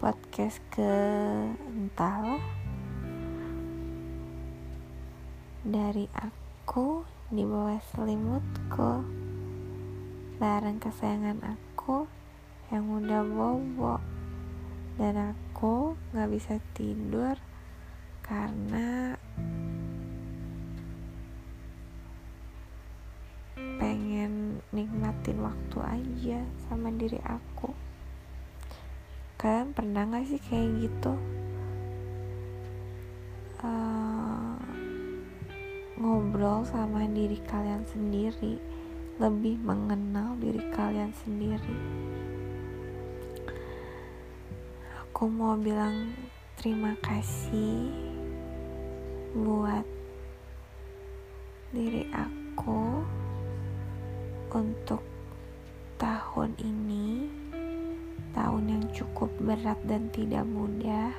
podcast ke entahlah dari aku di bawah selimutku bareng kesayangan aku yang udah bobo. Dan aku gak bisa tidur karena pengen nikmatin waktu aja sama diri aku pernah gak sih kayak gitu? Uh, ngobrol sama diri kalian sendiri lebih mengenal diri kalian sendiri. Aku mau bilang terima kasih buat diri aku untuk tahun ini berat dan tidak mudah,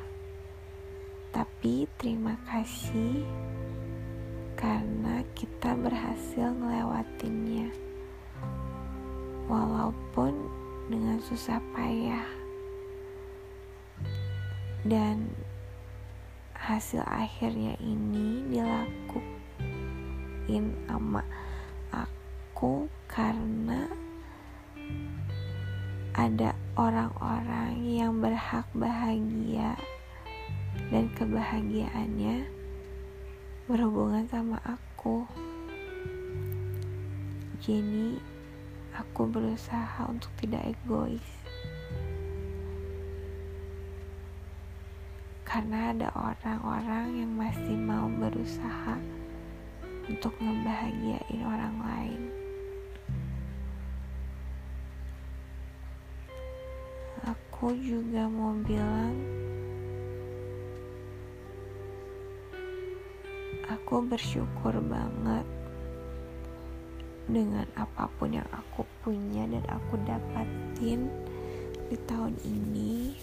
tapi terima kasih karena kita berhasil ngelewatinnya, walaupun dengan susah payah, dan hasil akhirnya ini dilakuin sama aku karena ada orang-orang yang berhak bahagia dan kebahagiaannya berhubungan sama aku. Jadi, aku berusaha untuk tidak egois. Karena ada orang-orang yang masih mau berusaha untuk ngebahagiain orang aku juga mau bilang aku bersyukur banget dengan apa pun yang aku punya dan aku dapatin di tahun ini.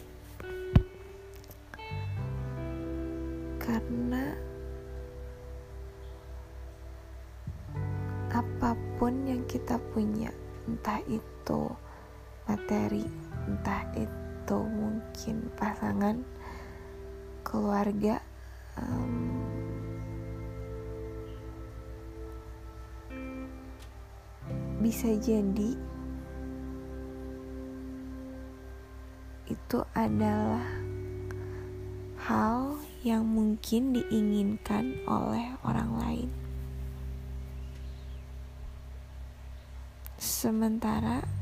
Karena apa pun yang kita punya entah itu materi entah itu atau mungkin pasangan keluarga um, bisa jadi itu adalah hal yang mungkin diinginkan oleh orang lain. Sementara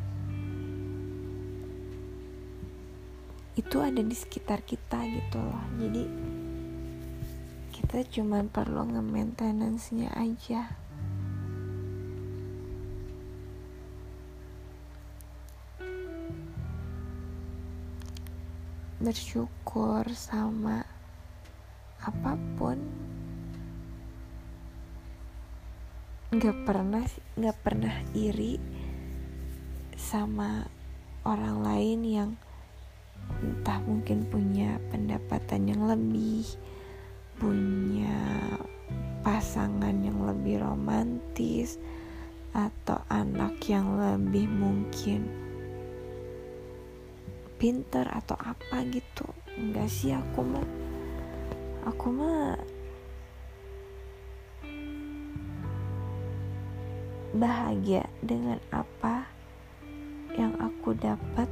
itu ada di sekitar kita gitu loh. Jadi kita cuma perlu nge-maintenance-nya aja. Bersyukur sama apa pun. Nggak pernah nggak pernah iri sama orang lain yang entah mungkin punya pendapatan yang lebih punya pasangan yang lebih romantis atau anak yang lebih mungkin pinter atau apa gitu. Enggak sih aku mah aku mah bahagia dengan apa yang aku dapat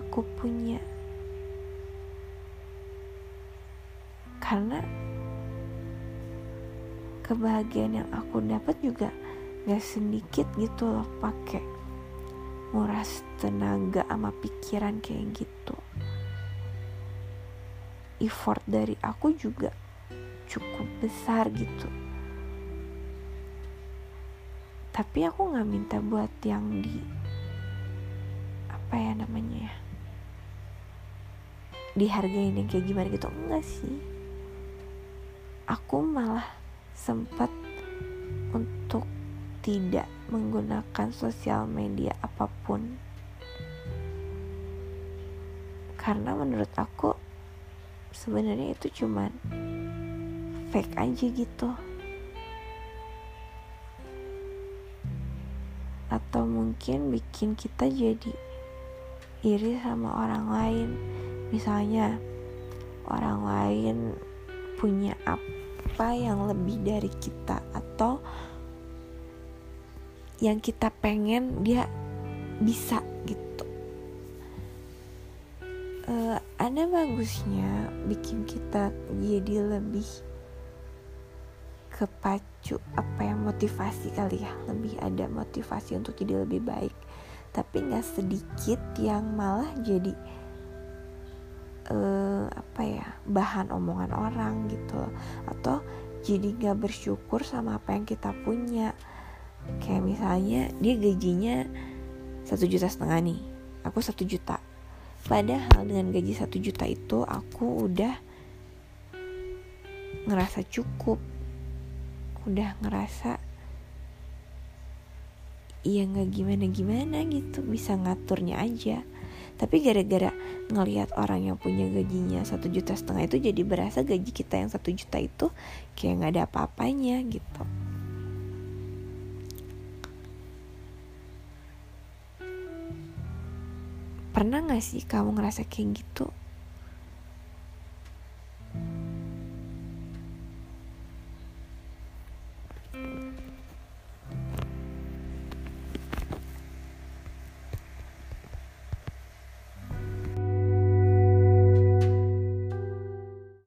aku punya karena kebahagiaan yang aku dapat juga gak sedikit gitu loh pakai nguras tenaga sama pikiran kayak gitu. Effort dari aku juga cukup besar gitu. Tapi aku nggak minta buat yang di apa ya namanya ya dihargain yang kayak gimana gitu. Enggak sih aku malah sempat untuk tidak menggunakan sosial media apa pun. Karena menurut aku sebenarnya itu cuman fake aja gitu. Atau mungkin bikin kita jadi iri sama orang lain. Misalnya orang lain punya apa yang lebih dari kita atau yang kita pengen dia bisa gitu. Uh, ada bagusnya bikin kita jadi lebih kepacu apa yang motivasi kali ya. Lebih ada motivasi untuk jadi lebih baik. Tapi nggak sedikit yang malah jadi uh, apa ya bahan omongan orang gitu. Atau jadi nggak bersyukur sama apa yang kita punya. Kayak misalnya dia gajinya satu juta setengah nih aku satu juta. Padahal dengan gaji satu juta itu aku udah ngerasa cukup. Udah ngerasa ya nggak gimana gimana gitu bisa ngaturnya aja tapi gara-gara ngelihat orang yang punya gajinya satu juta setengah itu jadi berasa gaji kita yang satu juta itu kayak nggak ada apa-apanya gitu. Pernah gak sih kamu ngerasa kayak gitu